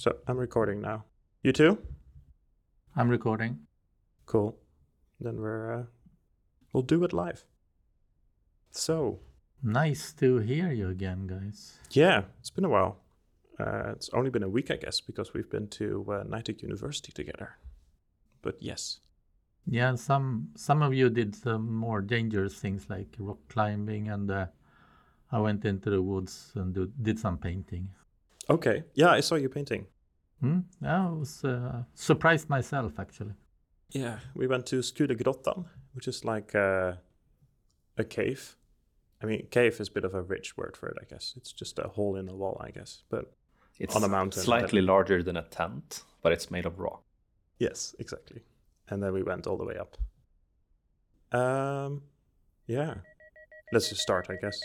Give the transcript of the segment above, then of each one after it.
So I'm recording now. You too? I'm recording. Cool. Then we're uh, we'll do it live. So Nice to hear you again, guys. yeah, it's been a while. Uh, it's only been a week, I guess, because we've been to uh, Knightec University together. But yes, Yeah, some some of you did some more dangerous things like rock climbing, and uh, I went into the woods and do, did some painting. Okay. Yeah, I saw your painting. Hmm? Yeah, I was uh, surprised myself actually. Yeah, we went to Skulegrottan, which is like uh, a cave. I mean, cave is a bit of a rich word for it, I guess. It's just a hole in a wall, I guess. But It's On a mountain, slightly larger than a tent, but it's made of rock. yes, exactly. And then we went all the way up. Um, yeah. Let's just start, I guess.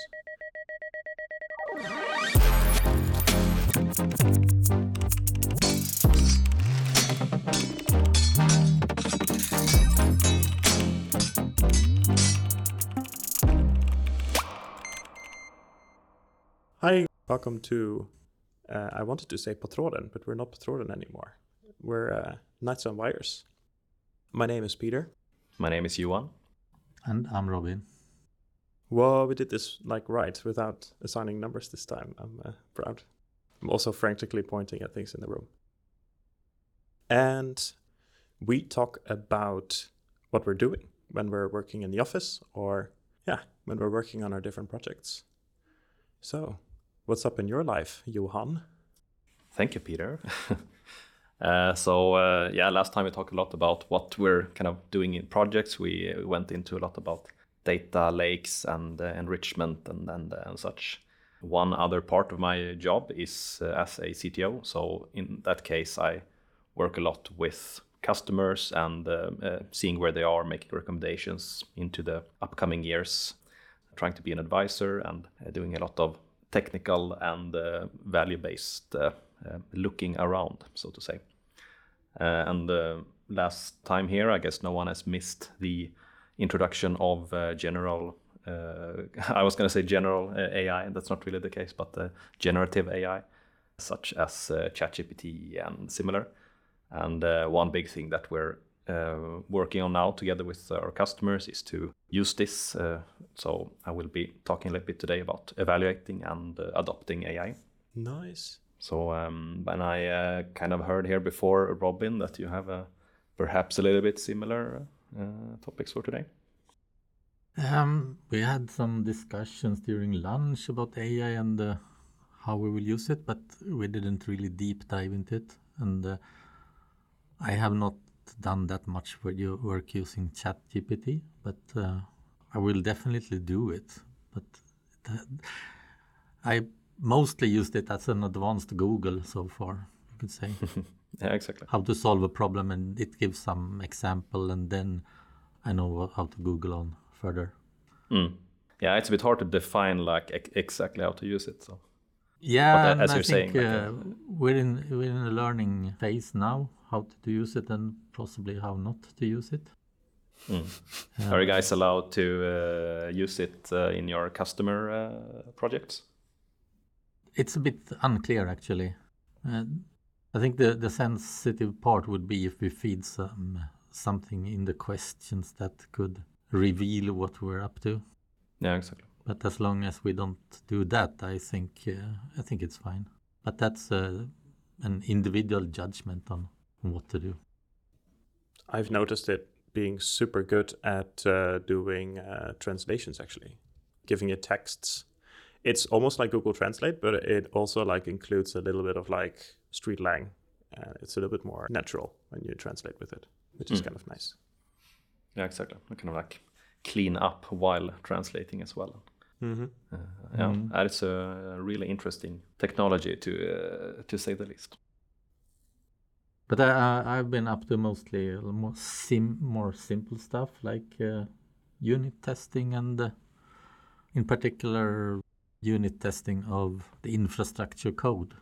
Hi, welcome to. Uh, I wanted to say Patroden, but we're not Patroden anymore. We're uh, Knights on Wires. My name is Peter. My name is Johan. And I'm Robin. Whoa, we did this like right without assigning numbers this time. I'm uh, proud. I'm also frantically pointing at things in the room. And we talk about what we're doing when we're working in the office or, yeah, when we're working on our different projects. So, what's up in your life, Johan? Thank you, Peter. uh, so uh, yeah, last time we talked a lot about what we're kind of doing in projects. We, uh, went into a lot about data lakes and uh, enrichment and and, and such. One other part of my job is uh, as a CTO. So in that case, I work a lot with customers and uh, uh, seeing where they are, making recommendations into the upcoming years, trying to be an advisor and uh, doing a lot of technical and uh, value based uh, looking around, so to say. And last time here, I guess no one has missed the introduction of general. Uh, I was going to say general uh, AI, and that's not really the case, but uh, generative AI, such as uh, ChatGPT and similar. And uh, one big thing that we're uh, working on now together with our customers is to use this. Uh, so I will be talking a little bit today about evaluating and uh, adopting AI. Nice. So um, and I uh, kind of heard here before, Robin, that you have a perhaps a little bit similar uh, topics for today. Um, we had some discussions during lunch about AI and uh, how we will use it, but we didn't really deep dive into it. And uh, I have not done that much work using ChatGPT, but uh, I will definitely do it. But that, I mostly used it as an advanced Google so far, you could say. Yeah, exactly. how to solve a problem, and it gives some example, and then I know what, how to Google on further. Mm. Yeah, it's a bit hard to define like ex- exactly how to use it. So Yeah, But, uh, as I you're think saying, like, uh, we're in we're in a learning phase now, how to use it and possibly how not to use it. Mm. Uh, are you guys allowed to uh, use it uh, in your customer uh, projects? It's a bit unclear actually. Uh, I think the the sensitive part would be if we feed some something in the questions that could reveal what we're up to. Yeah, exactly. But as long as we don't do that, I think uh, I think it's fine. But that's uh, an individual judgment on what to do. I've noticed it being super good at uh, doing uh, translations actually giving it texts it's almost like google translate but it also like includes a little bit of like street lang uh, it's a little bit more natural when you translate with it which is Mm. kind of nice Yeah, exactly. Kind of like clean up while translating as well. mm-hmm. Uh, yeah, Mhm. that is a really interesting technology to uh, to say the least. But I, I, I've been up to mostly more sim, more simple stuff like uh, unit testing and, uh, in particular, unit testing of the infrastructure code,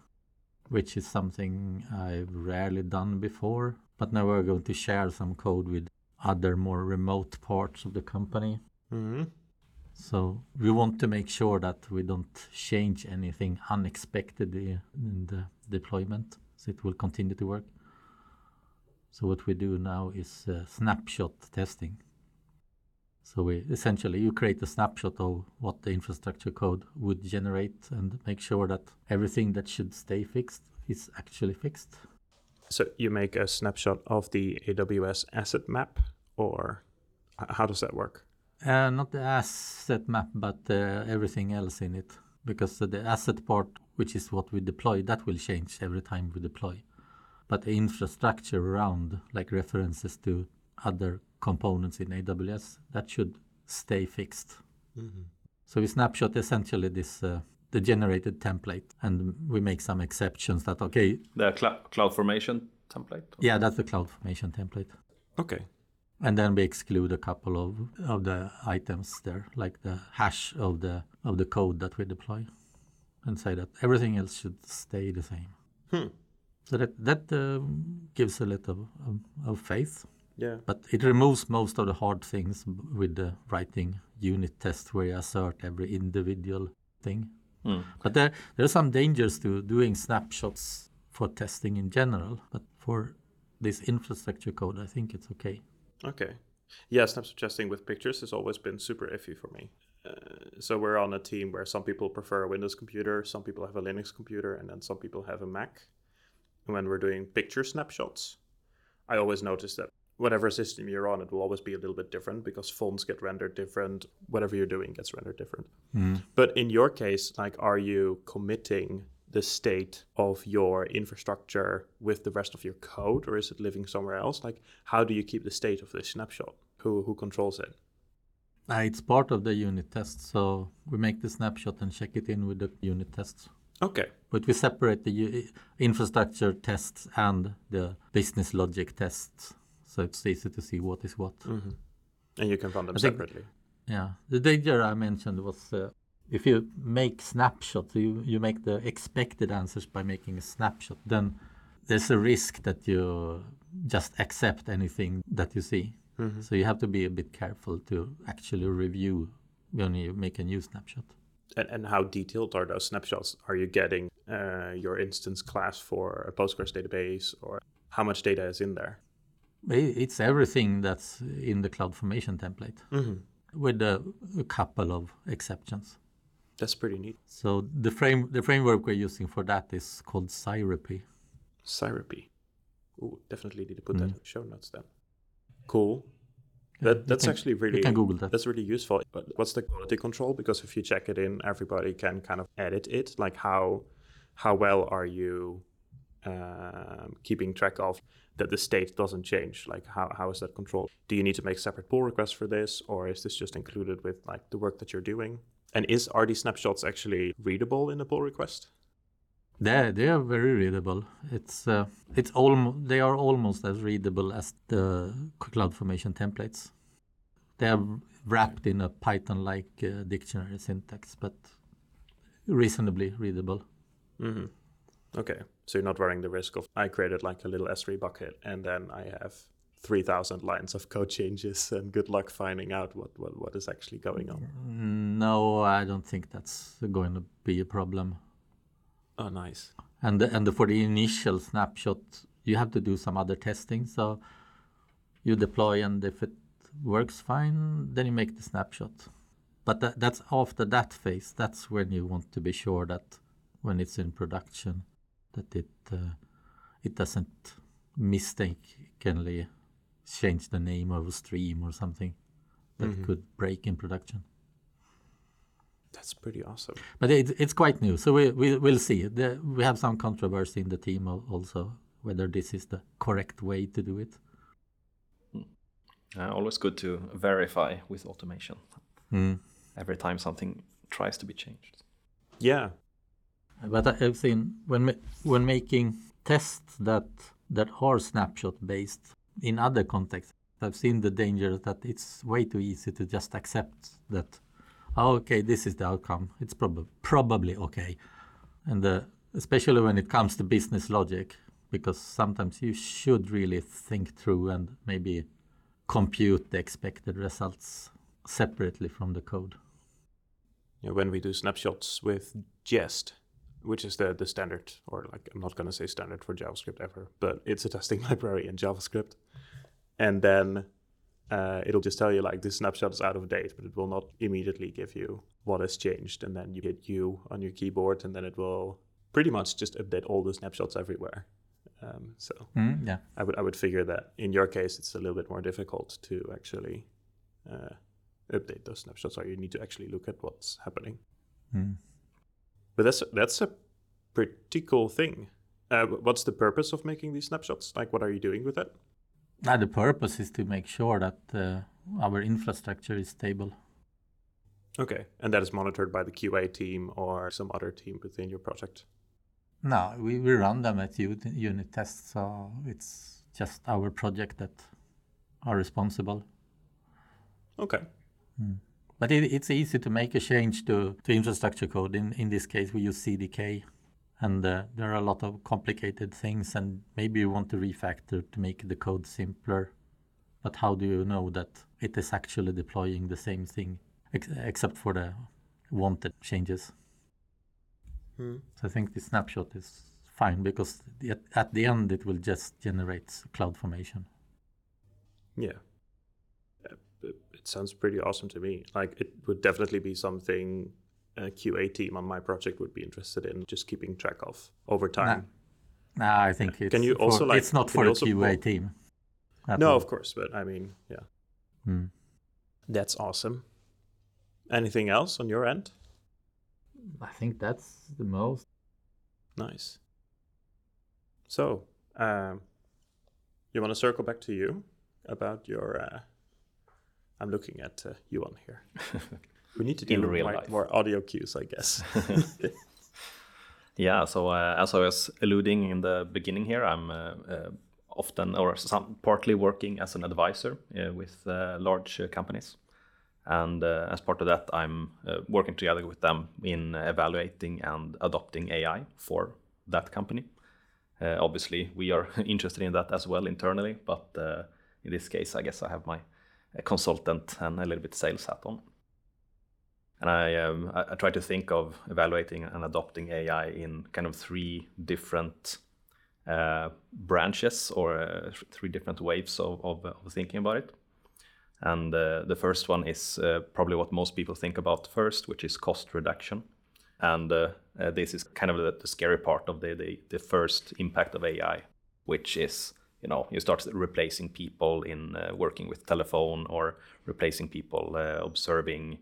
which is something I've rarely done before. But now we're going to share some code with other more remote parts of the company. Mm-hmm. So we want to make sure that we don't change anything unexpectedly in the deployment. so it will continue to work. So what we do now is uh, snapshot testing. So we essentially you create a snapshot of what the infrastructure code would generate and make sure that everything that should stay fixed is actually fixed. So you make a snapshot of the AWS asset map, or how does that work? Uh, not the asset map, but uh, everything else in it. Because the asset part, which is what we deploy, that will change every time we deploy. But the infrastructure around, like references to other components in AWS, that should stay fixed. So we snapshot essentially this uh, the generated template, and we make some exceptions that okay, The cl- cloud formation template. yeah, that's the CloudFormation template. Okay. And then we exclude a couple of, of the items there like the hash of the of the code that we deploy and say that everything else should stay the same Hmm. so that that um, gives a little of, of, faith Yeah. but it removes most of the hard things with the writing unit tests where you assert every individual thing Hmm. but there there are some dangers to doing snapshots for testing in general but for this infrastructure code i think it's okay Okay. Yeah, snapshot testing with pictures has always been super iffy for me. Uh, so we're on a team where some people prefer a Windows computer, some people have a Linux computer, and then some people have a Mac. And when we're doing picture snapshots, I always notice that whatever system you're on, it will always be a little bit different because fonts get rendered different. Whatever you're doing gets rendered different. But in your case, like, are you committing the state of your infrastructure with the rest of your code, or is it living somewhere else? Like, how do you keep the state of this snapshot? Who who controls it? Uh, it's part of the unit test, so we make the snapshot and check it in with the unit tests. Okay. But we separate the infrastructure tests and the business logic tests, so it's easy to see what is what. And you can run them I think- separately. Yeah, the danger I mentioned was uh, if you make snapshots, you you make the expected answers by making a snapshot, then there's a risk that you just accept anything that you see. So you have to be a bit careful to actually review when you make a new snapshot. And, and how detailed are those snapshots? Are you getting uh, your instance class for a Postgres database, or how much data is in there? It's everything that's in the CloudFormation template with a, a couple of exceptions. That's pretty neat. So the frame the framework we're using for that is called Syrupy. Syrupy. Ooh, definitely need to put that in the show notes then. Cool. That, that's can- actually really can Google that. That's really useful. But what's the quality control? Because if you check it in, everybody can kind of edit it. Like how how well are you um, keeping track of that the state doesn't change? Like how, how is that controlled? Do you need to make separate pull requests for this, or is this just included with like the work that you're doing? And is are these snapshots actually readable in a pull request? They they are very readable. It's uh, it's almost they are almost as readable as the CloudFormation templates. They are wrapped in a Python-like uh, dictionary syntax, but reasonably readable. hmm Okay, so you're not running the risk of I created like a little S3 bucket and then I have 3,000 lines of code changes and good luck finding out what, what, what is actually going on. No, I don't think that's going to be a problem. Oh, nice. And and for the initial snapshot, you have to do some other testing. So you deploy, and if it works fine, then you make the snapshot. But that, that's after that phase. That's when you want to be sure that when it's in production, that it uh, it doesn't mistakenly change the name of a stream or something that could break in production. That's pretty awesome. But it, it's quite new, so we, we we'll see. The, we have some controversy in the team also whether this is the correct way to do it. Uh, always good to verify with automation Hmm. every time something tries to be changed. Yeah. But I- I've seen when when making tests that that are snapshot based in other contexts, I've seen the danger that it's way too easy to just accept that. Oh, okay, this is the outcome. It's probably probably okay, and uh, especially when it comes to business logic, because sometimes you should really think through and maybe compute the expected results separately from the code. yeah. When we do snapshots with Jest, which is the the standard, or like I'm not gonna say standard for JavaScript ever, but it's a testing library in JavaScript, and then uh, it'll just tell you like this snapshot is out of date, but it will not immediately give you what has changed, and then you hit U on your keyboard, and then it will pretty much just update all the snapshots everywhere. Um, so Mm, yeah. I would I would figure that in your case it's a little bit more difficult to actually uh, update those snapshots, or you need to actually look at what's happening. Mm. But that's that's a pretty cool thing. Uh, what's the purpose of making these snapshots? Like, what are you doing with it? Now the purpose is to make sure that uh, our infrastructure is stable. Okay, and that is monitored by the QA team or some other team within your project. No, we, we run them at unit, unit tests, so it's just our project that are responsible. Okay, But it, it's easy to make a change to, to infrastructure code. In, in this case, we use CDK, and uh, there are a lot of complicated things, and maybe you want to refactor to make the code simpler. But how do you know that it is actually deploying the same thing, ex- except for the wanted changes? Hmm. So I think the snapshot is fine because the, at the end it will just generate cloud formation. yeah, it, it sounds pretty awesome to me. Like, it would definitely be something a QA team on my project would be interested in just keeping track of over time. Nah, I think it's Can you for- like- it's not for you the QA pull- team. at No, all. of course, but I mean, yeah, Hmm. that's awesome. Anything else on your end? I think that's the most. Nice. So, um, you want to circle back to you about your? Uh, I'm looking at uh, Johan here. We need to do In real more, life. more audio cues, I guess. Yeah, so uh, as I was alluding in the beginning here, I'm uh, uh, often or some partly working as an advisor uh, with uh, large uh, companies. And uh, as part of that, I'm uh, working together with them in evaluating and adopting AI for that company. Uh, obviously, we are interested in that as well internally, but uh, in this case, I guess I have my consultant and a little bit sales hat on. And I, um, I, I try to think of evaluating and adopting AI in kind of three different uh, branches or uh, three different waves of, of, of thinking about it. And uh, the first one is uh, probably what most people think about first, which is cost reduction. And uh, uh, this is kind of the, the scary part of the, the, the first impact of AI, which is you know you start replacing people in uh, working with telephone or replacing people uh, observing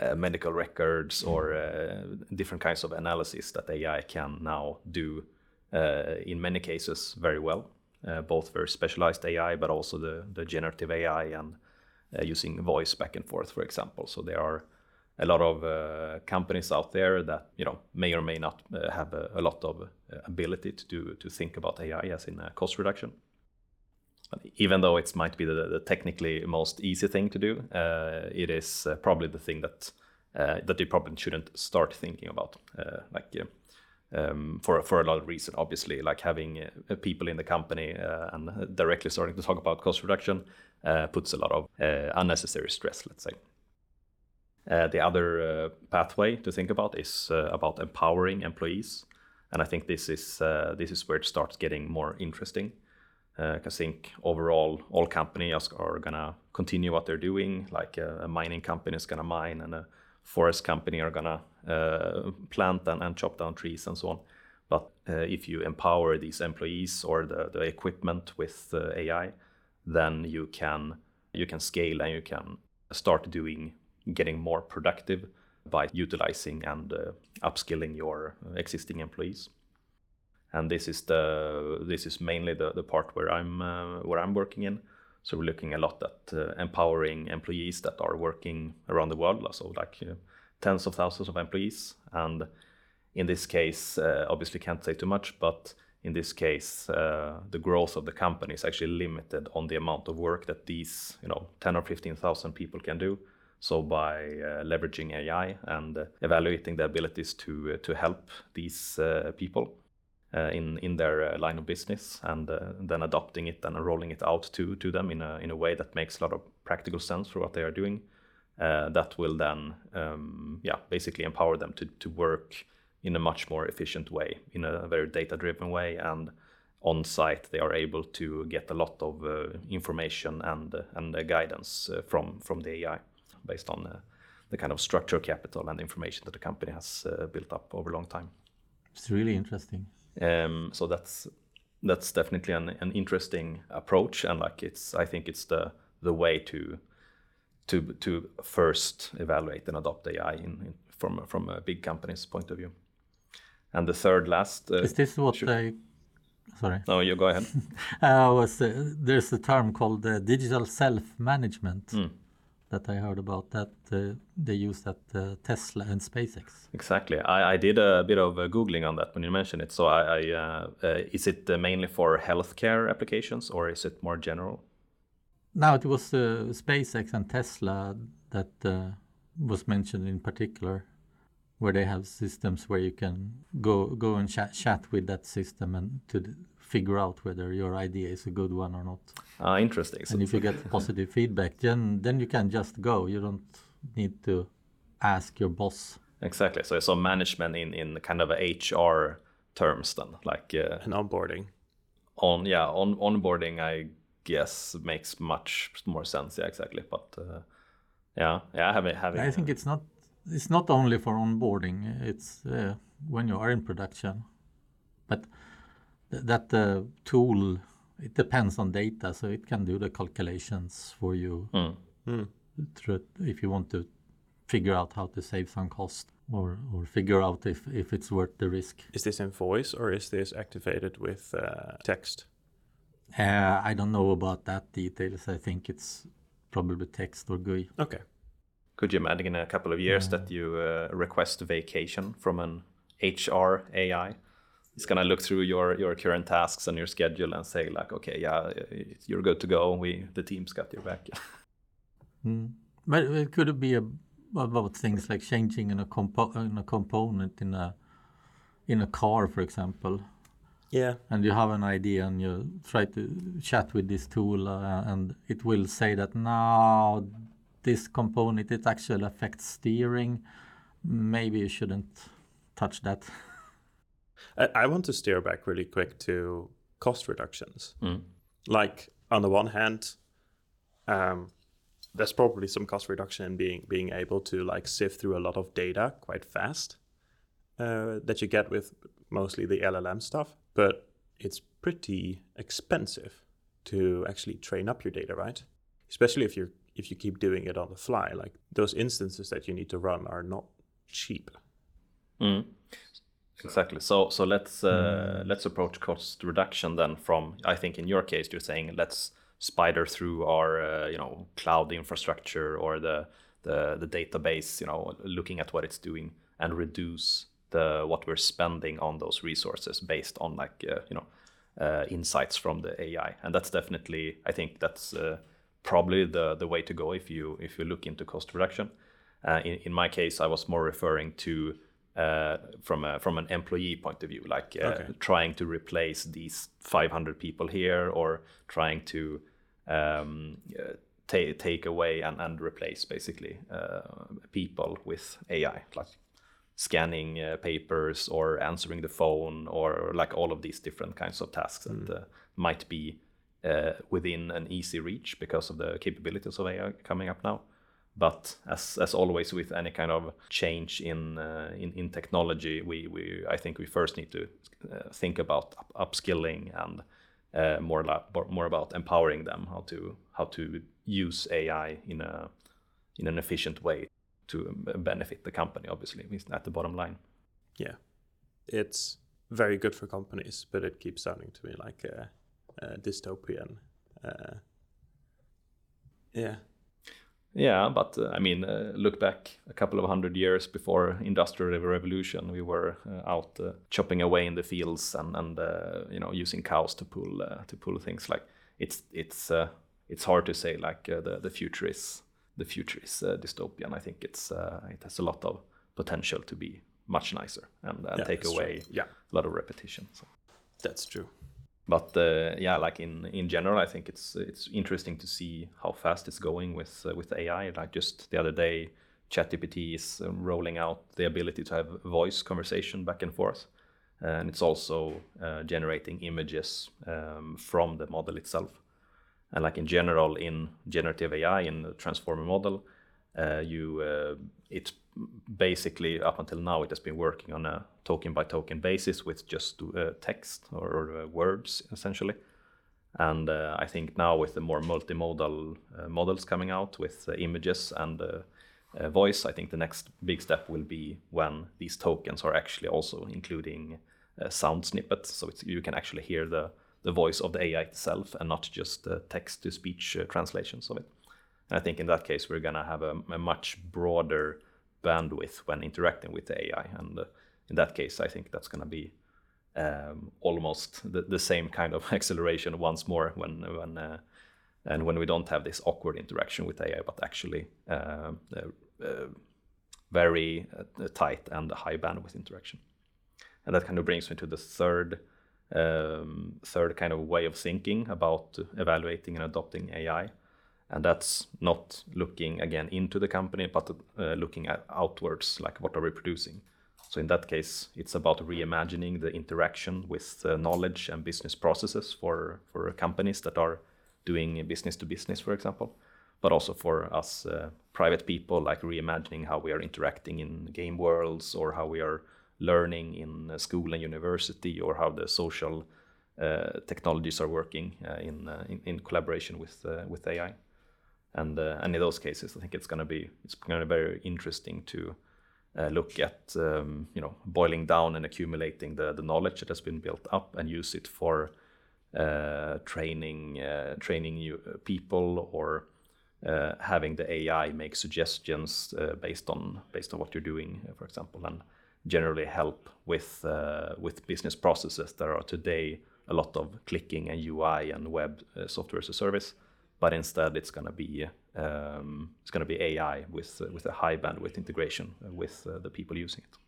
uh, medical records or uh, different kinds of analysis that AI can now do uh, in many cases very well, uh, both very specialized AI, but also the, the generative AI and uh, using voice back and forth, for example. So there are a lot of uh, companies out there that you know may or may not uh, have a, a lot of uh, ability to do to think about AI as in cost reduction. Even though it might be the, the technically most easy thing to do, uh, it is uh, probably the thing that uh, that you probably shouldn't start thinking about. Uh, like uh, um, for for a lot of reasons, obviously, like having uh, people in the company and directly starting to talk about cost reduction puts a lot of unnecessary stress. Let's say. The other pathway to think about is about empowering employees, and I think this is this is where it starts getting more interesting. Uh, I think overall, all companies are gonna continue what they're doing. Like a, a mining company is gonna mine, and a forest company are gonna uh, plant and, and chop down trees and so on. But uh, if you empower these employees or the, the equipment with uh, AI, then you can you can scale and you can start doing getting more productive by utilizing and uh, upskilling your existing employees and this is the this is mainly the, the part where I'm uh, where I'm working in. So we're looking a lot at uh, empowering employees that are working around the world, so like uh, tens of thousands of employees. And in this case, uh, obviously can't say too much, but in this case, uh, the growth of the company is actually limited on the amount of work that these you know ten or fifteen thousand people can do. So by uh, leveraging AI and uh, evaluating the abilities to uh, to help these uh, people in in their uh, line of business and uh, then adopting it and rolling it out to to them in a in a way that makes a lot of practical sense for what they are doing. Uh, that will then um, yeah basically empower them to to work in a much more efficient way, in a very data driven way. And on site, they are able to get a lot of uh, information and, uh, and uh, guidance uh, from, from the AI based on uh, the kind of structure capital and information that the company has uh, built up over a long time. It's really interesting. Um, so that's that's definitely an, an interesting approach, and like it's I think it's the the way to to to first evaluate and adopt AI in, in from from a big company's point of view. And the third last uh, Is this what should- they? Sorry, no, you go ahead. uh, was uh, there's a term called uh, digital self-management Hmm. That I heard about that uh, they use at uh, Tesla and SpaceX. Exactly. I, I did a bit of uh, googling on that when you mentioned it. So I, I uh, uh, is it uh, mainly for healthcare applications or is it more general? Now it was uh, SpaceX and Tesla that was mentioned in particular, where they have systems where you can go go and chat, chat with that system and to figure out whether your idea is a good one or not. Ah, interesting. So And if you get positive feedback, then then you can just go. You don't need to ask your boss. Exactly. So so management in in kind of a HR terms then, like uh, And onboarding. on yeah on onboarding, I guess makes much more sense. Yeah, exactly. But uh, yeah, yeah, having having I think it's not it's not only for onboarding. It's uh, when you are in production, but th- that uh, tool it depends on data, so it can do the calculations for you Mm. through, if you want to figure out how to save some cost or or figure out if if it's worth the risk. Is this in voice or is this activated with uh, text? Uh, I don't know about that details. I think it's probably text or GUI. Okay. Could you imagine in a couple of years that you uh, request vacation from an HR AI? It's gonna look through your your current tasks and your schedule and say like, okay, yeah, you're good to go. We the team's got your back. Mm. But it could be a, about things like changing in a, compo- in a component in a in a car, for example, Yeah. and you have an idea and you try to chat with this tool, uh, and it will say that now this component it actually affects steering. Maybe you shouldn't touch that. I, I want to steer back really quick to cost reductions. Mm. Like on the one hand, um, there's probably some cost reduction in being being able to like sift through a lot of data quite fast uh, that you get with mostly the LLM stuff, but it's pretty expensive to actually train up your data, right? Especially if you're if you keep doing it on the fly. Like those instances that you need to run are not cheap. Mm. Exactly. So so let's uh, let's approach cost reduction then. From I think in your case you're saying let's spider through our uh, you know cloud infrastructure or the, the the database you know looking at what it's doing and reduce the what we're spending on those resources based on like uh, you know uh, insights from the AI and that's definitely I think that's uh, probably the the way to go if you if you look into cost reduction. Uh, in in my case, I was more referring to uh, from a, from an employee point of view, like uh, Okay. trying to replace these 500 people here, or trying to um, uh, ta- take away and, and replace basically uh, people with AI, like scanning uh, papers or answering the phone, or like all of these different kinds of tasks that uh, might be uh, within an easy reach because of the capabilities of AI coming up now. But as as always with any kind of change in uh, in, in technology, we, we I think we first need to uh, think about up- upskilling and uh, more la- more about empowering them how to how to use AI in a in an efficient way to benefit the company. Obviously, at the bottom line. yeah, it's very good for companies, but it keeps sounding to me like a, a dystopian. Uh, yeah, Yeah, but uh, I mean, uh, look back a couple of hundred years before industrial revolution, we were uh, out uh, chopping away in the fields and and uh, you know using cows to pull uh, to pull things. Like it's it's uh, it's hard to say like uh, the the future is the future is uh, dystopian. I think it's uh, it has a lot of potential to be much nicer and, and Yeah, take that's true. away Yeah. a lot of repetition. So. that's true. But uh, yeah, like in in general, I think it's it's interesting to see how fast it's going with uh, with AI. Like just the other day, ChatGPT is um, rolling out the ability to have voice conversation back and forth, and it's also uh, generating images um, from the model itself. And like in general, in generative AI in the transformer model, you uh, it's basically up until now it has been working on a token by token basis with just uh, text or, or uh, words essentially. And uh, I think now with the more multimodal uh, models coming out with images and voice, I think the next big step will be when these tokens are actually also including sound snippets, so you can actually hear the the voice of the AI itself and not just text to speech translations of it. I think in that case, we're going to have a, a, much broader bandwidth when interacting with AI. And uh, in that case, I think that's going to be um, almost the, the, same kind of acceleration once more when when uh, and when we don't have this awkward interaction with AI, but actually uh, uh, very tight and high bandwidth interaction. And that kind of brings me to the third um, third kind of way of thinking about evaluating and adopting AI, and that's not looking again into the company but uh, looking at outwards like what are we producing. So in that case it's about reimagining the interaction with uh, knowledge and business processes for for companies that are doing business to business for example but also for us uh, private people like reimagining how we are interacting in game worlds or how we are learning in school and university or how the social uh, technologies are working uh, in, uh, in, in collaboration with with AI and uh, and in those cases, I think it's going to be it's going to be very interesting to uh, look at um, you know boiling down and accumulating the the knowledge that has been built up and use it for uh, training uh, training new uh, people or uh, having the AI make suggestions based on based on what you're doing, for example, and generally help with with business processes. There are today a lot of clicking and UI and web software as a service but instead it's going to be um, it's going to be AI with uh, with a high bandwidth integration with uh, the people using it.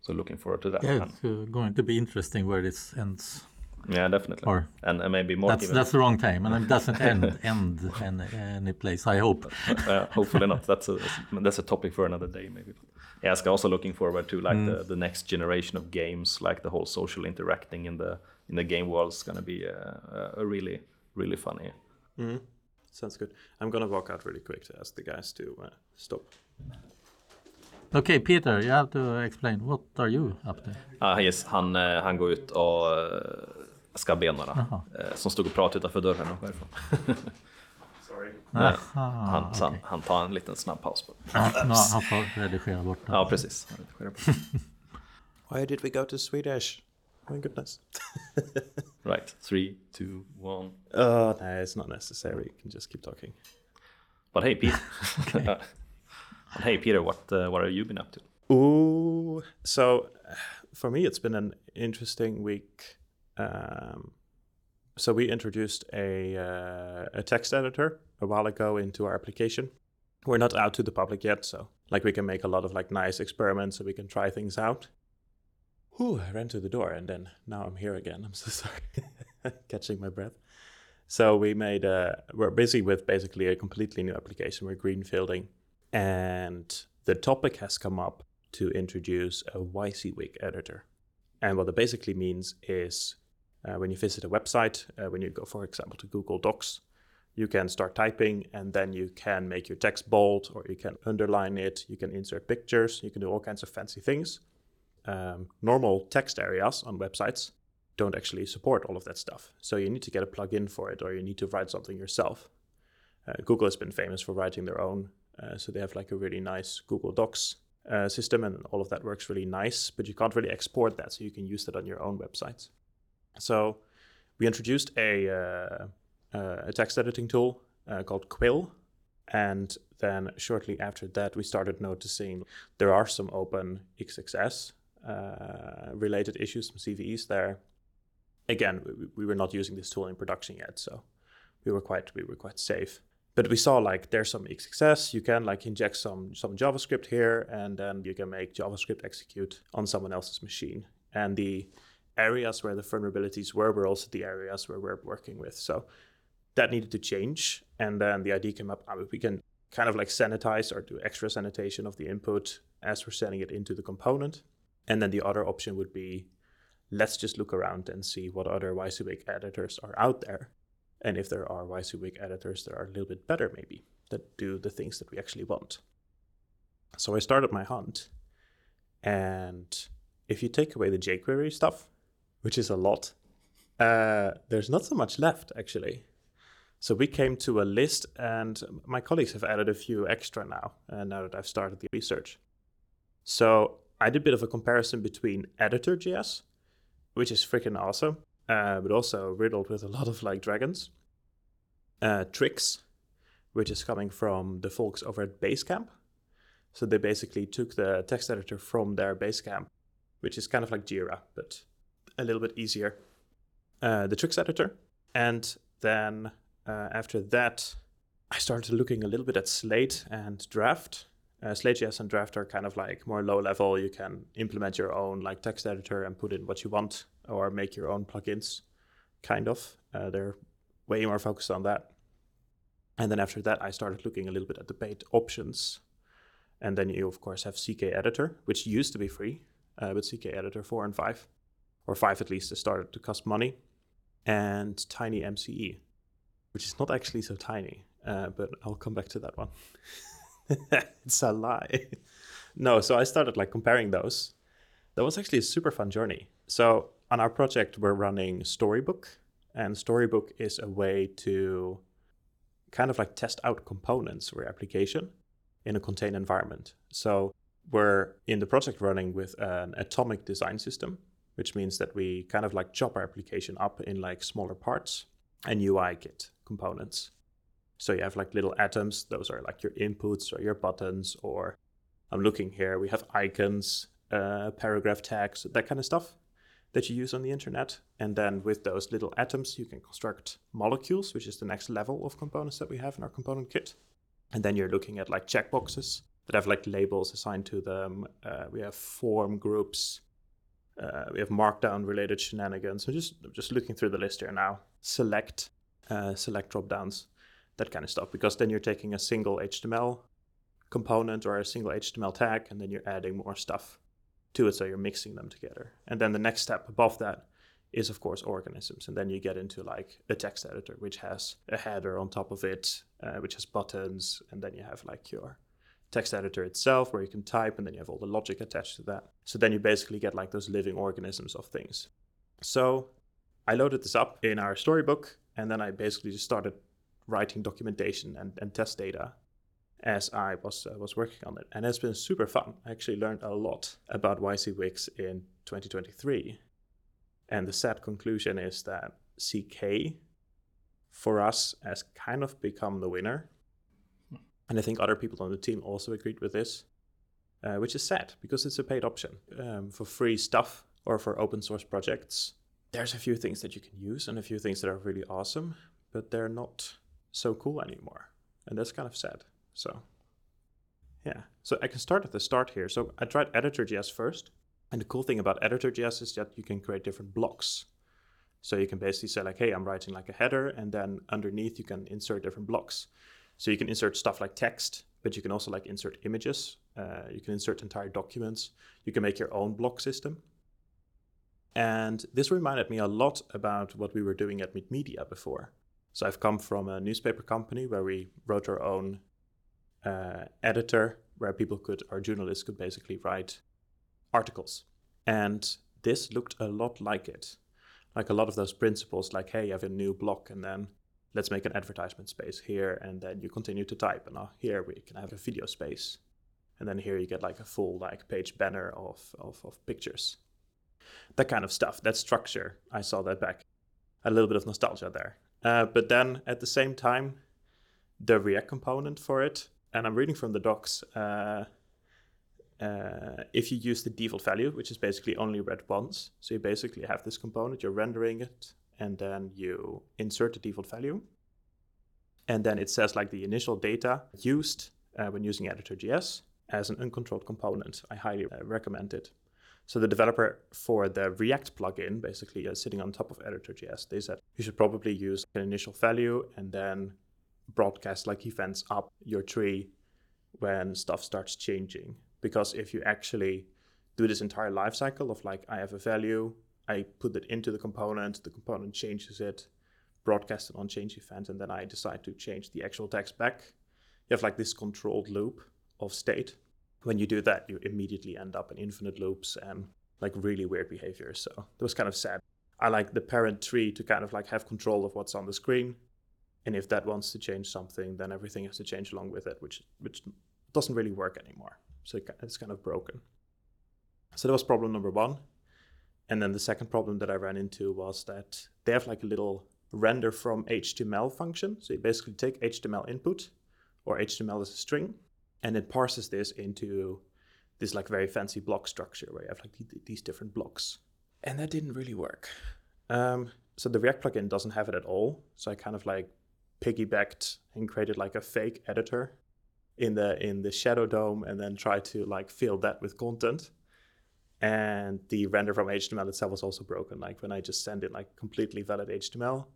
So looking forward to that. Yeah, it's uh, going to be interesting where this ends. Yeah, definitely. Or and, and maybe more. That's even. that's the wrong time, and it doesn't end end in any place. I hope. Uh, hopefully not. That's a that's a topic for another day, maybe. Yeah, I'm also looking forward to like mm. the, the next generation of games, like the whole social interacting in the in the game world is going to be a, a, really really funny. Mm-hmm. Sounds good. I'm gonna walk out really quick to ask the guys to uh, stop. Okay, Peter, you have to explain. What are you up to? Ah, yes, han, uh, han går ut och uh, ska be några uh, som stod och pratade utanför dörren och härifrån. Sorry. Aha, han, okay. han, han, tar en liten snabb paus. På. no, han får redigera bort det. Ja, precis. Why did we go to Swedish? My goodness. right, three, two, one. Oh, no, it's not necessary. You can just keep talking. But hey, Peter. but hey, Peter, what uh, what have you been up to? Oh, so for me, it's been an interesting week. Um, so we introduced a uh, a text editor a while ago into our application. We're not out to the public yet, so like we can make a lot of like nice experiments, so we can try things out. Whew, I ran to the door and then now I'm here again. I'm so sorry. Catching my breath. So we made a, we're busy with basically a completely new application. We're greenfielding and the topic has come up to introduce a WYSIWYG editor. And what it basically means is uh, when you visit a website, uh, when you go, for example, to Google Docs, you can start typing and then you can make your text bold or you can underline it, you can insert pictures, you can do all kinds of fancy things um, normal text areas on websites don't actually support all of that stuff. So you need to get a plugin for it, or you need to write something yourself. Uh, Google has been famous for writing their own, uh, so they have like a really nice Google Docs uh, system, and all of that works really nice. But you can't really export that, so you can use that on your own websites. So we introduced a uh, uh, a text editing tool uh, called Quill, and then shortly after that, we started noticing there are some open XXS uh, related issues, some CVEs there. Again, we, we, were not using this tool in production yet, so we were quite we were quite safe. But we saw like there's some XXS. You can like inject some some JavaScript here, and then you can make JavaScript execute on someone else's machine. And the areas where the vulnerabilities were were also the areas where we're working with. So that needed to change. And then the idea came up: ah, we can kind of like sanitize or do extra sanitation of the input as we're sending it into the component. And then the other option would be let's just look around and see what other WYSIWYG editors are out there. And if there are WYSIWYG editors that are a little bit better, maybe, that do the things that we actually want. So I started my hunt. And if you take away the jQuery stuff, which is a lot, uh, there's not so much left actually. So we came to a list, and my colleagues have added a few extra now, uh, now that I've started the research. So I did a bit of a comparison between Editor.js, which is freaking awesome, uh, but also riddled with a lot of like dragons. Uh, Trix, which is coming from the folks over at Basecamp. So they basically took the text editor from their Basecamp, which is kind of like Jira, but a little bit easier. Uh, the Trix editor. And then uh, after that, I started looking a little bit at Slate and Draft. Uh, and Draft are kind of like more low level. You can implement your own like text editor and put in what you want, or make your own plugins. Kind of. Uh, they're way more focused on that. And then after that, I started looking a little bit at the paid options. And then you of course have CK Editor, which used to be free, uh, but CK Editor four and five, or five at least, started to cost money, and Tiny MCE, which is not actually so tiny, uh, but I'll come back to that one. it's a lie. no, so I started like comparing those. That was actually a super fun journey. So on our project, we're running Storybook, and Storybook is a way to kind of like test out components or application in a contained environment. So we're in the project running with an atomic design system, which means that we kind of like chop our application up in like smaller parts and UI kit components. So you have like little atoms, those are like your inputs or your buttons, or I'm looking here, we have icons, uh, paragraph tags, that kind of stuff that you use on the internet. And then with those little atoms, you can construct molecules, which is the next level of components that we have in our component kit. And then you're looking at like checkboxes that have like labels assigned to them. Uh, we have form groups. Uh, we have markdown related shenanigans. So just just looking through the list here now. Select, uh, select drop downs, that kind of stuff. Because then you're taking a single HTML component or a single HTML tag, and then you're adding more stuff to it. So you're mixing them together. And then the next step above that is of course organisms and then you get into like a text editor which has a header on top of it uh, which has buttons and then you have like your text editor itself where you can type and then you have all the logic attached to that so then you basically get like those living organisms of things so i loaded this up in our storybook and then i basically just started writing documentation and, and test data as I was uh, was working on it, and it's been super fun. I actually learned a lot about WYSIWYG in 2023, and the sad conclusion is that CK for us has kind of become the winner. And I think other people on the team also agreed with this, uh, which is sad because it's a paid option um, for free stuff or for open source projects. There's a few things that you can use and a few things that are really awesome, but they're not so cool anymore. And that's kind of sad. So, yeah. So I can start at the start here. So I tried Editor.js first. And the cool thing about Editor.js is that you can create different blocks. So you can basically say like, hey, I'm writing like a header, and then underneath you can insert different blocks. So you can insert stuff like text, but you can also like insert images. Uh, you can insert entire documents. You can make your own block system. And this reminded me a lot about what we were doing at Media before. So I've come from a newspaper company where we wrote our own uh, editor, where people could, our journalists could basically write articles. And this looked a lot like it. Like a lot of those principles, like, hey, you have a new block, and then let's make an advertisement space here, and then you continue to type. And now here we can have a video space. And then here you get like a full like page banner of, of, of pictures. That kind of stuff, that structure, I saw that back. A little bit of nostalgia there. Uh, but then at the same time, the React component for it, and I'm reading from the docs, uh, uh, if you use the default value, which is basically only read once, so you basically have this component, you're rendering it, and then you insert the default value. And then it says like the initial data used uh, when using editor.js as an uncontrolled component. I highly uh, recommend it. So the developer for the React plugin, basically uh, sitting on top of editor.js, they said you should probably use an initial value and then broadcast like events up your tree when stuff starts changing. Because if you actually do this entire life cycle of like, I have a value, I put it into the component, the component changes it, broadcast it on change event, and then I decide to change the actual text back. You have like this controlled loop of state. When you do that, you immediately end up in infinite loops and like really weird behavior. So that was kind of sad. I like the parent tree to kind of like have control of what's on the screen. And if that wants to change something, then everything has to change along with it, which which doesn't really work anymore. So it's kind of broken. So that was problem number one. And then the second problem that I ran into was that they have like a little render from HTML function. So you basically take HTML input or HTML as a string, and it parses this into this like very fancy block structure where you have like these different blocks. And that didn't really work. Um, so the React plugin doesn't have it at all. So I kind of like piggybacked and created like a fake editor in the in the shadow DOM and then tried to like fill that with content and the render from html itself was also broken like when i just send in like completely valid html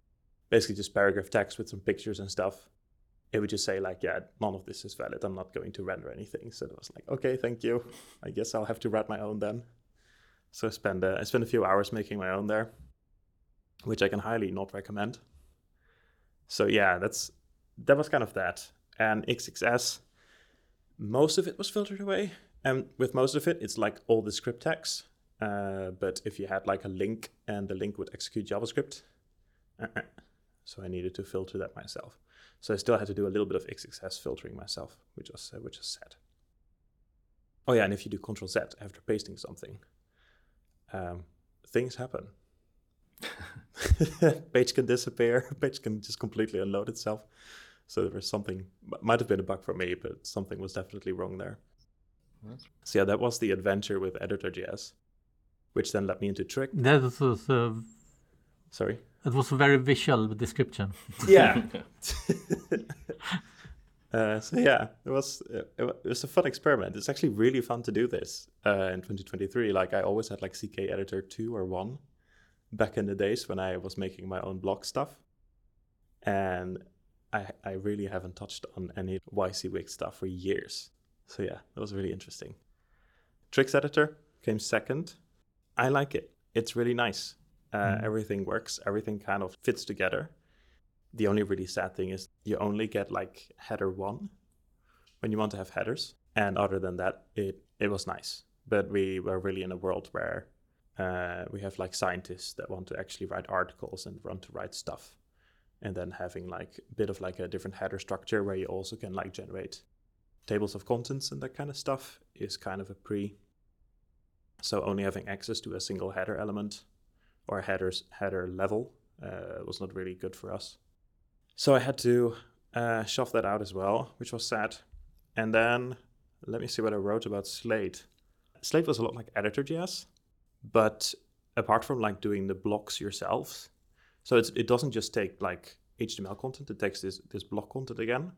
basically just paragraph text with some pictures and stuff it would just say like yeah none of this is valid i'm not going to render anything so it was like okay thank you i guess i'll have to write my own then so i spent uh, i spent a few hours making my own there which i can highly not recommend so yeah, that's that was kind of that. And XXS, most of it was filtered away. And with most of it, it's like all the script tags. Uh, but if you had like a link and the link would execute JavaScript, uh-uh. So I needed to filter that myself. So I still had to do a little bit of XXS filtering myself, which was uh, which is sad. Oh yeah, and if you do Control Z after pasting something, um, things happen. page can disappear. Page can just completely unload itself. So there was something might have been a bug for me, but something was definitely wrong there. That's... So yeah, that was the adventure with Editor.js, which then led me into Trix. That was a, sorry. It was a very visual description. Yeah. uh, so yeah, it was it was a fun experiment. It's actually really fun to do this uh, in 2023. Like I always had like CK Editor two or one back in the days when I was making my own blog stuff. And I, I really haven't touched on any YC stuff for years. So yeah, that was really interesting. Trix Editor came second. I like it. It's really nice. Uh, mm. Everything works. Everything kind of fits together. The only really sad thing is you only get like header one when you want to have headers. And other than that, it, it was nice. But we were really in a world where uh, we have like scientists that want to actually write articles and want to write stuff and then having like a bit of like a different header structure where you also can like generate tables of contents and that kind of stuff is kind of a pre so only having access to a single header element or headers header level uh, was not really good for us so i had to uh, shove that out as well which was sad and then let me see what i wrote about slate slate was a lot like editor.js but apart from like doing the blocks yourselves, so it doesn't just take like HTML content, it takes this, this block content again.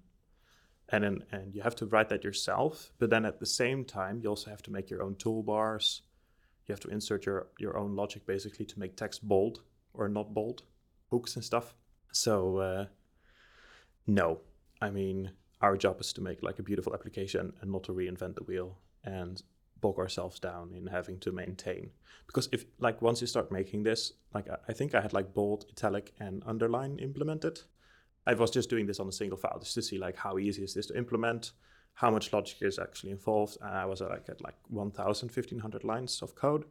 And then and you have to write that yourself, but then at the same time, you also have to make your own toolbars. You have to insert your, your own logic basically to make text bold or not bold, hooks and stuff. So uh, no, I mean our job is to make like a beautiful application and not to reinvent the wheel. And bog ourselves down in having to maintain. Because if like once you start making this, like I think I had like bold, italic, and underline implemented. I was just doing this on a single file just to see like how easy is this to implement, how much logic is actually involved. And I was like at like 1,000, 1,500 lines of code.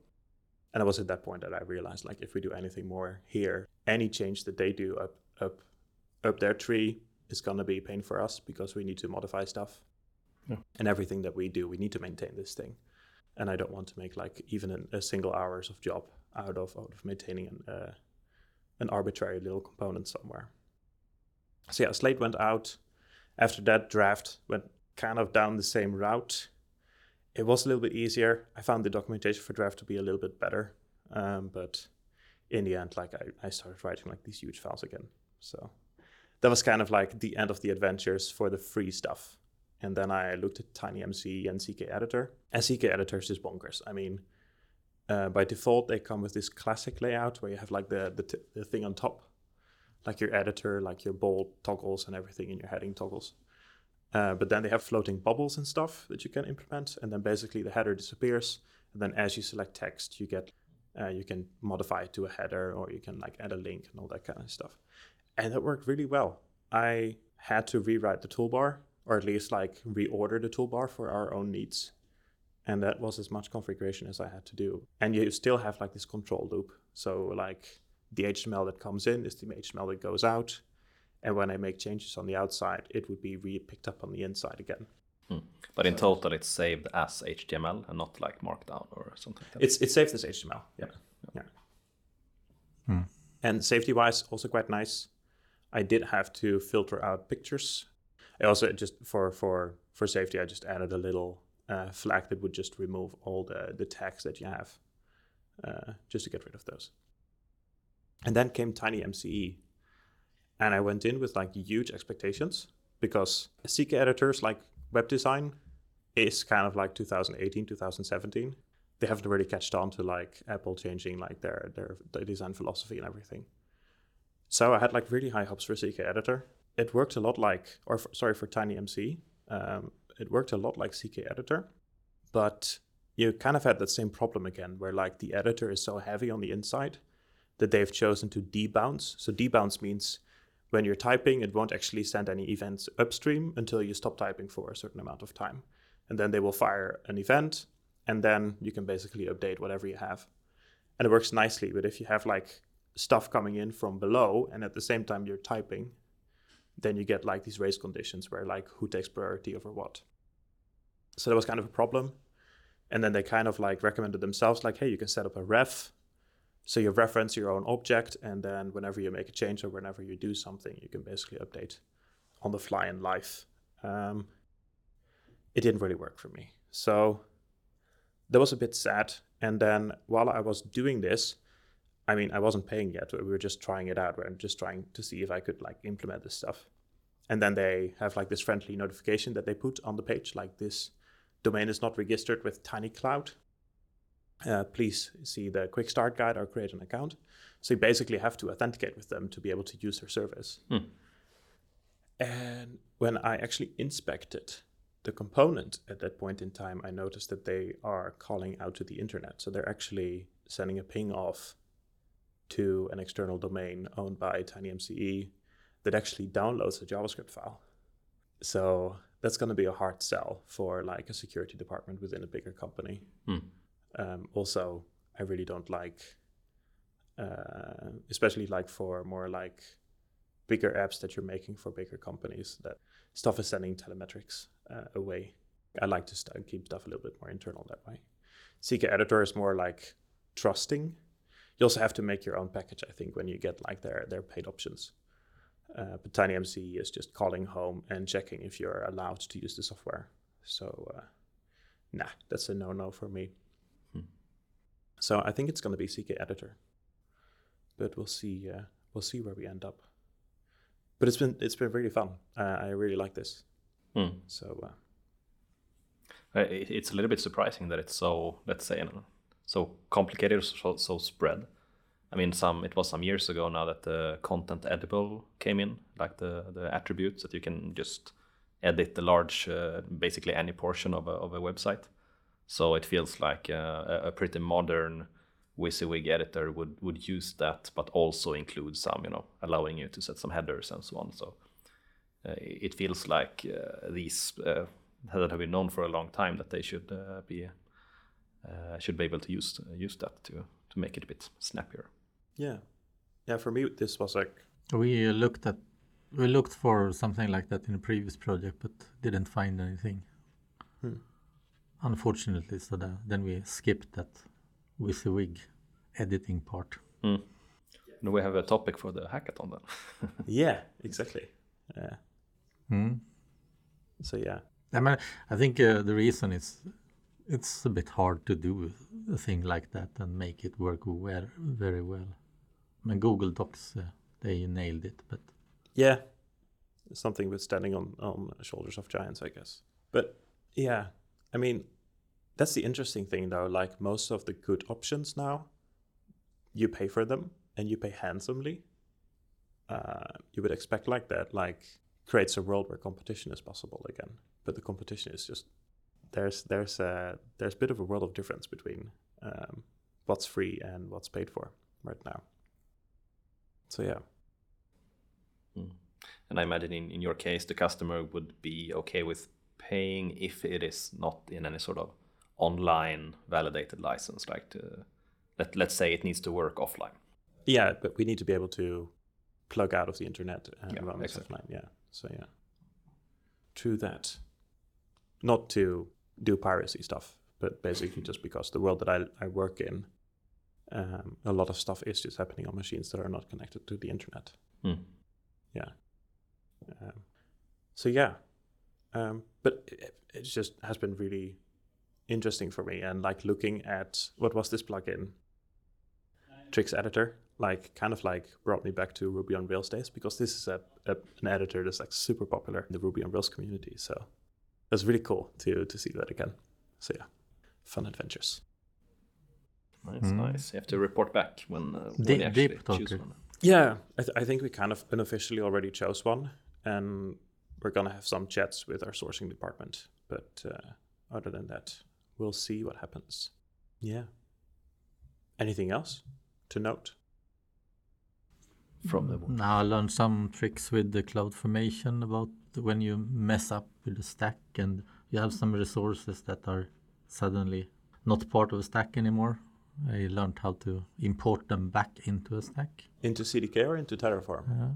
And it was at that point that I realized like if we do anything more here, any change that they do up up up their tree is gonna be a pain for us because we need to modify stuff. Yeah. And everything that we do, we need to maintain this thing and I don't want to make like even an, a single hours of job out of out of maintaining an uh, an arbitrary little component somewhere. So yeah, Slate went out. After that, Draft went kind of down the same route. It was a little bit easier. I found the documentation for Draft to be a little bit better, um, but in the end, like I, I started writing like these huge files again. So that was kind of like the end of the adventures for the free stuff. And then I looked at TinyMCE and CK Editor. And CK Editor is just bonkers. I mean, uh, by default, they come with this classic layout where you have like the, the, the thing on top, like your editor, like your bold toggles and everything in your heading toggles. Uh, but then they have floating bubbles and stuff that you can implement, and then basically the header disappears. And then as you select text, you get uh, you can modify it to a header, or you can like add a link and all that kind of stuff. And that worked really well. I had to rewrite the toolbar, or at least like reorder the toolbar for our own needs. And that was as much configuration as I had to do. And you still have like this control loop. So like the HTML that comes in is the HTML that goes out. And when I make changes on the outside, it would be re picked up on the inside again. Hmm. But in total, it's saved as HTML and not like Markdown or something. Like it's it's saved as HTML. Yeah, yeah. Hmm. And safety wise, also quite nice. I did have to filter out pictures. I also just for for for safety, I just added a little uh, flag that would just remove all the the tags that you have, uh, just to get rid of those. And then came TinyMCE, and I went in with like huge expectations because CK editors like web design is kind of like 2018, 2017. They haven't really catched on to like Apple changing like their, their their design philosophy and everything. So I had like really high hopes for CK editor. It worked a lot like, or for, sorry for TinyMCE. Um, it worked a lot like CK editor, but you kind of had that same problem again, where like the editor is so heavy on the inside that they've chosen to debounce. So debounce means when you're typing, it won't actually send any events upstream until you stop typing for a certain amount of time. And then they will fire an event, and then you can basically update whatever you have. And it works nicely, but if you have like stuff coming in from below and at the same time you're typing, then you get like these race conditions where like who takes priority over what. So that was kind of a problem. And then they kind of like recommended themselves, like, hey, you can set up a ref so you reference your own object, and then whenever you make a change or whenever you do something, you can basically update on the fly in life. Um, it didn't really work for me. So that was a bit sad. And then while I was doing this, I mean, I wasn't paying yet. We were just trying it out. We I'm just trying to see if I could like implement this stuff. And then they have like this friendly notification that they put on the page, like this domain is not registered with TinyCloud uh, please see the quick start guide or create an account. So you basically have to authenticate with them to be able to use their service. Hmm. And when I actually inspected the component at that point in time, I noticed that they are calling out to the internet. So they're actually sending a ping off to an external domain owned by TinyMCE that actually downloads a JavaScript file. So that's going to be a hard sell for like a security department within a bigger company. Hmm. Um, also, I really don't like, uh, especially like for more like bigger apps that you're making for bigger companies, that stuff is sending telemetrics uh, away. I like to st- keep stuff a little bit more internal that way. CK Editor is more like trusting. You also have to make your own package, I think, when you get like their their paid options. Uh, but TinyMCE is just calling home and checking if you're allowed to use the software. So, uh, nah, that's a no no for me. So I think it's going to be CK Editor, but we'll see. Uh, we'll see where we end up. But it's been it's been really fun. Uh, I really like this. Hmm. So uh, it's a little bit surprising that it's so let's say so complicated, so, so spread. I mean, some it was some years ago now that the content editable came in, like the the attributes that you can just edit the large, uh, basically any portion of a of a website. So it feels like uh, a pretty modern WYSIWYG editor would would use that, but also include some, you know, allowing you to set some headers and so on. So uh, it feels like uh, these uh, that have been known for a long time that they should uh, be uh, should be able to use use that to to make it a bit snappier. Yeah, yeah. For me, this was like we looked at we looked for something like that in a previous project, but didn't find anything. Hmm unfortunately, so that, then we skipped that WYSIWYG editing part. Mm. Do we have a topic for the hackathon then? yeah, exactly. Yeah. Mm. So yeah. I mean, I think uh, the reason is it's a bit hard to do a thing like that and make it work well, very well. I mean, Google Docs, uh, they nailed it, but yeah, something with standing on on shoulders of giants, I guess. But yeah, I mean, that's the interesting thing though. Like most of the good options now, you pay for them and you pay handsomely. uh, you would expect like that, like creates a world where competition is possible again. But the competition is just there's there's a there's a bit of a world of difference between um, what's free and what's paid for right now. So yeah. Mm. And I imagine in, in your case, the customer would be okay with paying if it is not in any sort of online validated license, like to, let, let's say it needs to work offline. Yeah, but we need to be able to plug out of the internet and Yeah, run this exactly. offline. Yeah. So yeah. True that. Not to do piracy stuff, but basically just because the world that I, I work in, um, a lot of stuff is just happening on machines that are not connected to the internet. Mm. Yeah. Um, so yeah, um, but it, it just has been really interesting for me, and like looking at what was this plugin, Trix Editor, like kind of like brought me back to Ruby on Rails days because this is a, a an editor that's like super popular in the Ruby on Rails community. So it was really cool to to see that again. So yeah, fun adventures. Nice, Mm. nice. You have to report back when, uh, when Deep- you actually deep choose one. Yeah, I, th- I think we kind of unofficially already chose one, and we're gonna have some chats with our sourcing department. But uh, other than that, we'll see what happens. Yeah. Anything else to note? From the Now I learned some tricks with the cloud formation about when you mess up with the stack and you have some resources that are suddenly not part of a stack anymore. I learned how to import them back into a stack. Into CDK or into Terraform Yeah.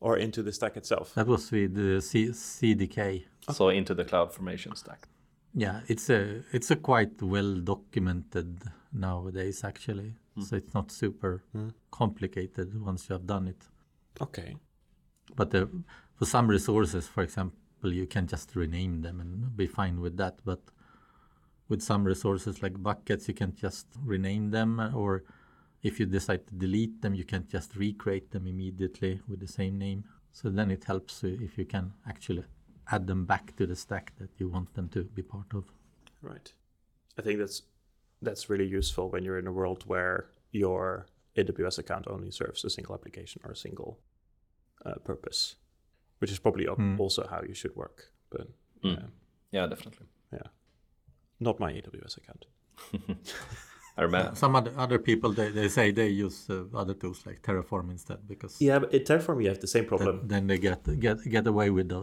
or into the stack itself? That was with the C- CDK. So into the cloud formation stack. Yeah, it's a it's a quite well documented nowadays actually. Hmm. So it's not super hmm. complicated once you have done it. Okay. But the, for some resources, for example, you can just rename them and be fine with that. But with some resources like buckets, you can't just rename them, or if you decide to delete them, you can't just recreate them immediately with the same name. So then it helps you if you can actually add them back to the stack that you want them to be part of. Right. I think that's that's really useful when you're in a world where your AWS account only serves a single application or a single uh, purpose, which is probably al- Hmm. also how you should work. But Mm. yeah, Yeah, definitely. yeah, not my AWS account. I remember. Some other, other people they, they say they use uh, other tools like Terraform instead because Yeah, but at Terraform you have the same th- problem. then they get get get away with the,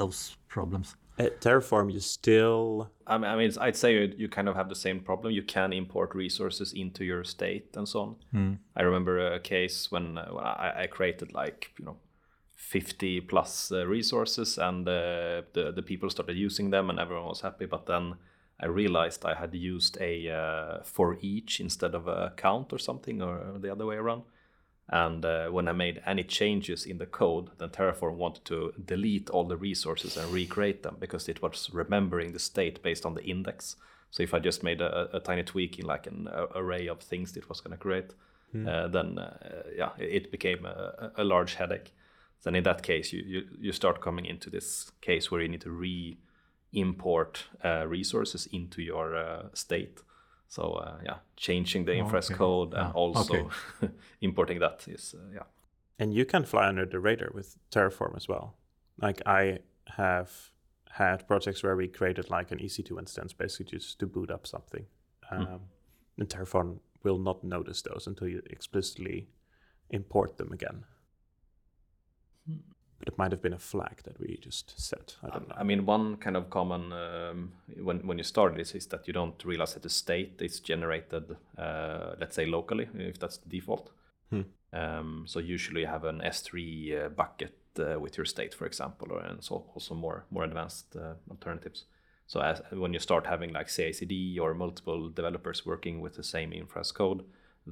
those problems. At Terraform you still I mean, I mean, I'd say you, you kind of have the same problem. You can import resources into your state and so on. I remember a case when, uh, when I, I created like you know, fifty plus uh, resources, and uh, the the people started using them, and everyone was happy. But then I realized I had used a uh, for each instead of a count or something, or the other way around. And uh, when I made any changes in the code, then Terraform wanted to delete all the resources and recreate them because it was remembering the state based on the index. So if I just made a, a tiny tweak in like an array of things it was going to create, uh, then uh, yeah, it became a, a large headache. Then in that case, you, you, you start coming into this case where you need to re-import uh, resources into your uh, state. So uh, yeah, changing the infra Okay. code and Ah, also okay. importing that is uh, yeah. and you can fly under the radar with Terraform as well. Like I have had projects where we created like an EC2 instance basically just to boot up something. Um, And Terraform will not notice those until you explicitly import them again. But it might have been a flag that we just set. I don't know. I mean, one kind of common um, when when you start this is that you don't realize that the state is generated, uh, let's say locally, if that's the default. Hmm. Um, so usually you have an S3 uh, bucket uh, with your state, for example, or and so also more more advanced uh, alternatives. So as when you start having like CI/CD or multiple developers working with the same infra as code,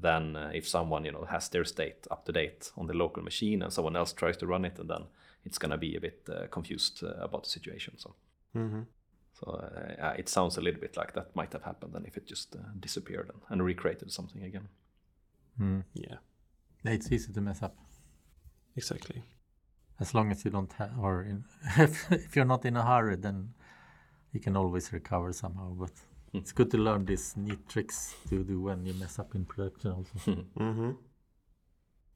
then uh, if someone you know has their state up to date on the local machine and someone else tries to run it, and then it's gonna be a bit uh, confused uh, about the situation. So Mhm. so uh, it sounds a little bit like that might have happened, and if it just uh, disappeared and, and recreated something again. Yeah, Yeah, It's easy to mess up exactly. as long as you don't have, or in, if, if you're not in a hurry, then you can always recover somehow. But it's good to learn these neat tricks to do when you mess up in production. Also, hmm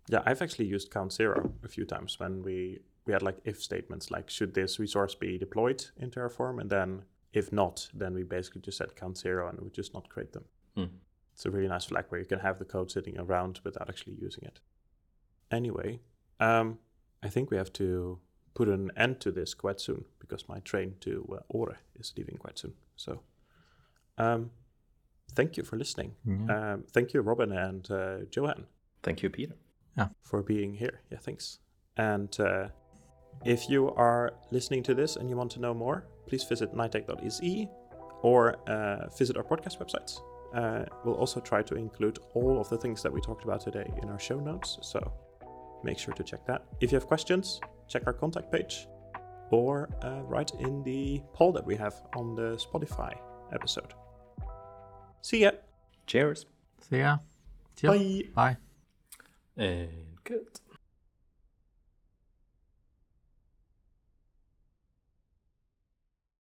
Yeah, I've actually used count zero a few times when we we had like if statements like should this resource be deployed in Terraform, and then if not, then we basically just set count zero and we just not create them. Hmm. It's a really nice flag where you can have the code sitting around without actually using it. Anyway, um, I think we have to put an end to this quite soon because my train to uh, Åre is leaving quite soon. So, um, thank you for listening. Yeah. Um, thank you, Robin and uh, Johan, Thank you, Peter. for being here. Yeah, thanks. And uh, if you are listening to this and you want to know more, please visit knightec.se or uh, visit our podcast websites. Uh, we'll also try to include all of the things that we talked about today in our show notes, so make sure to check that. If you have questions, check our contact page or uh, write in the poll that we have on the Spotify episode. See ya! Cheers. See ya. Cheers. Bye! Bye. And good.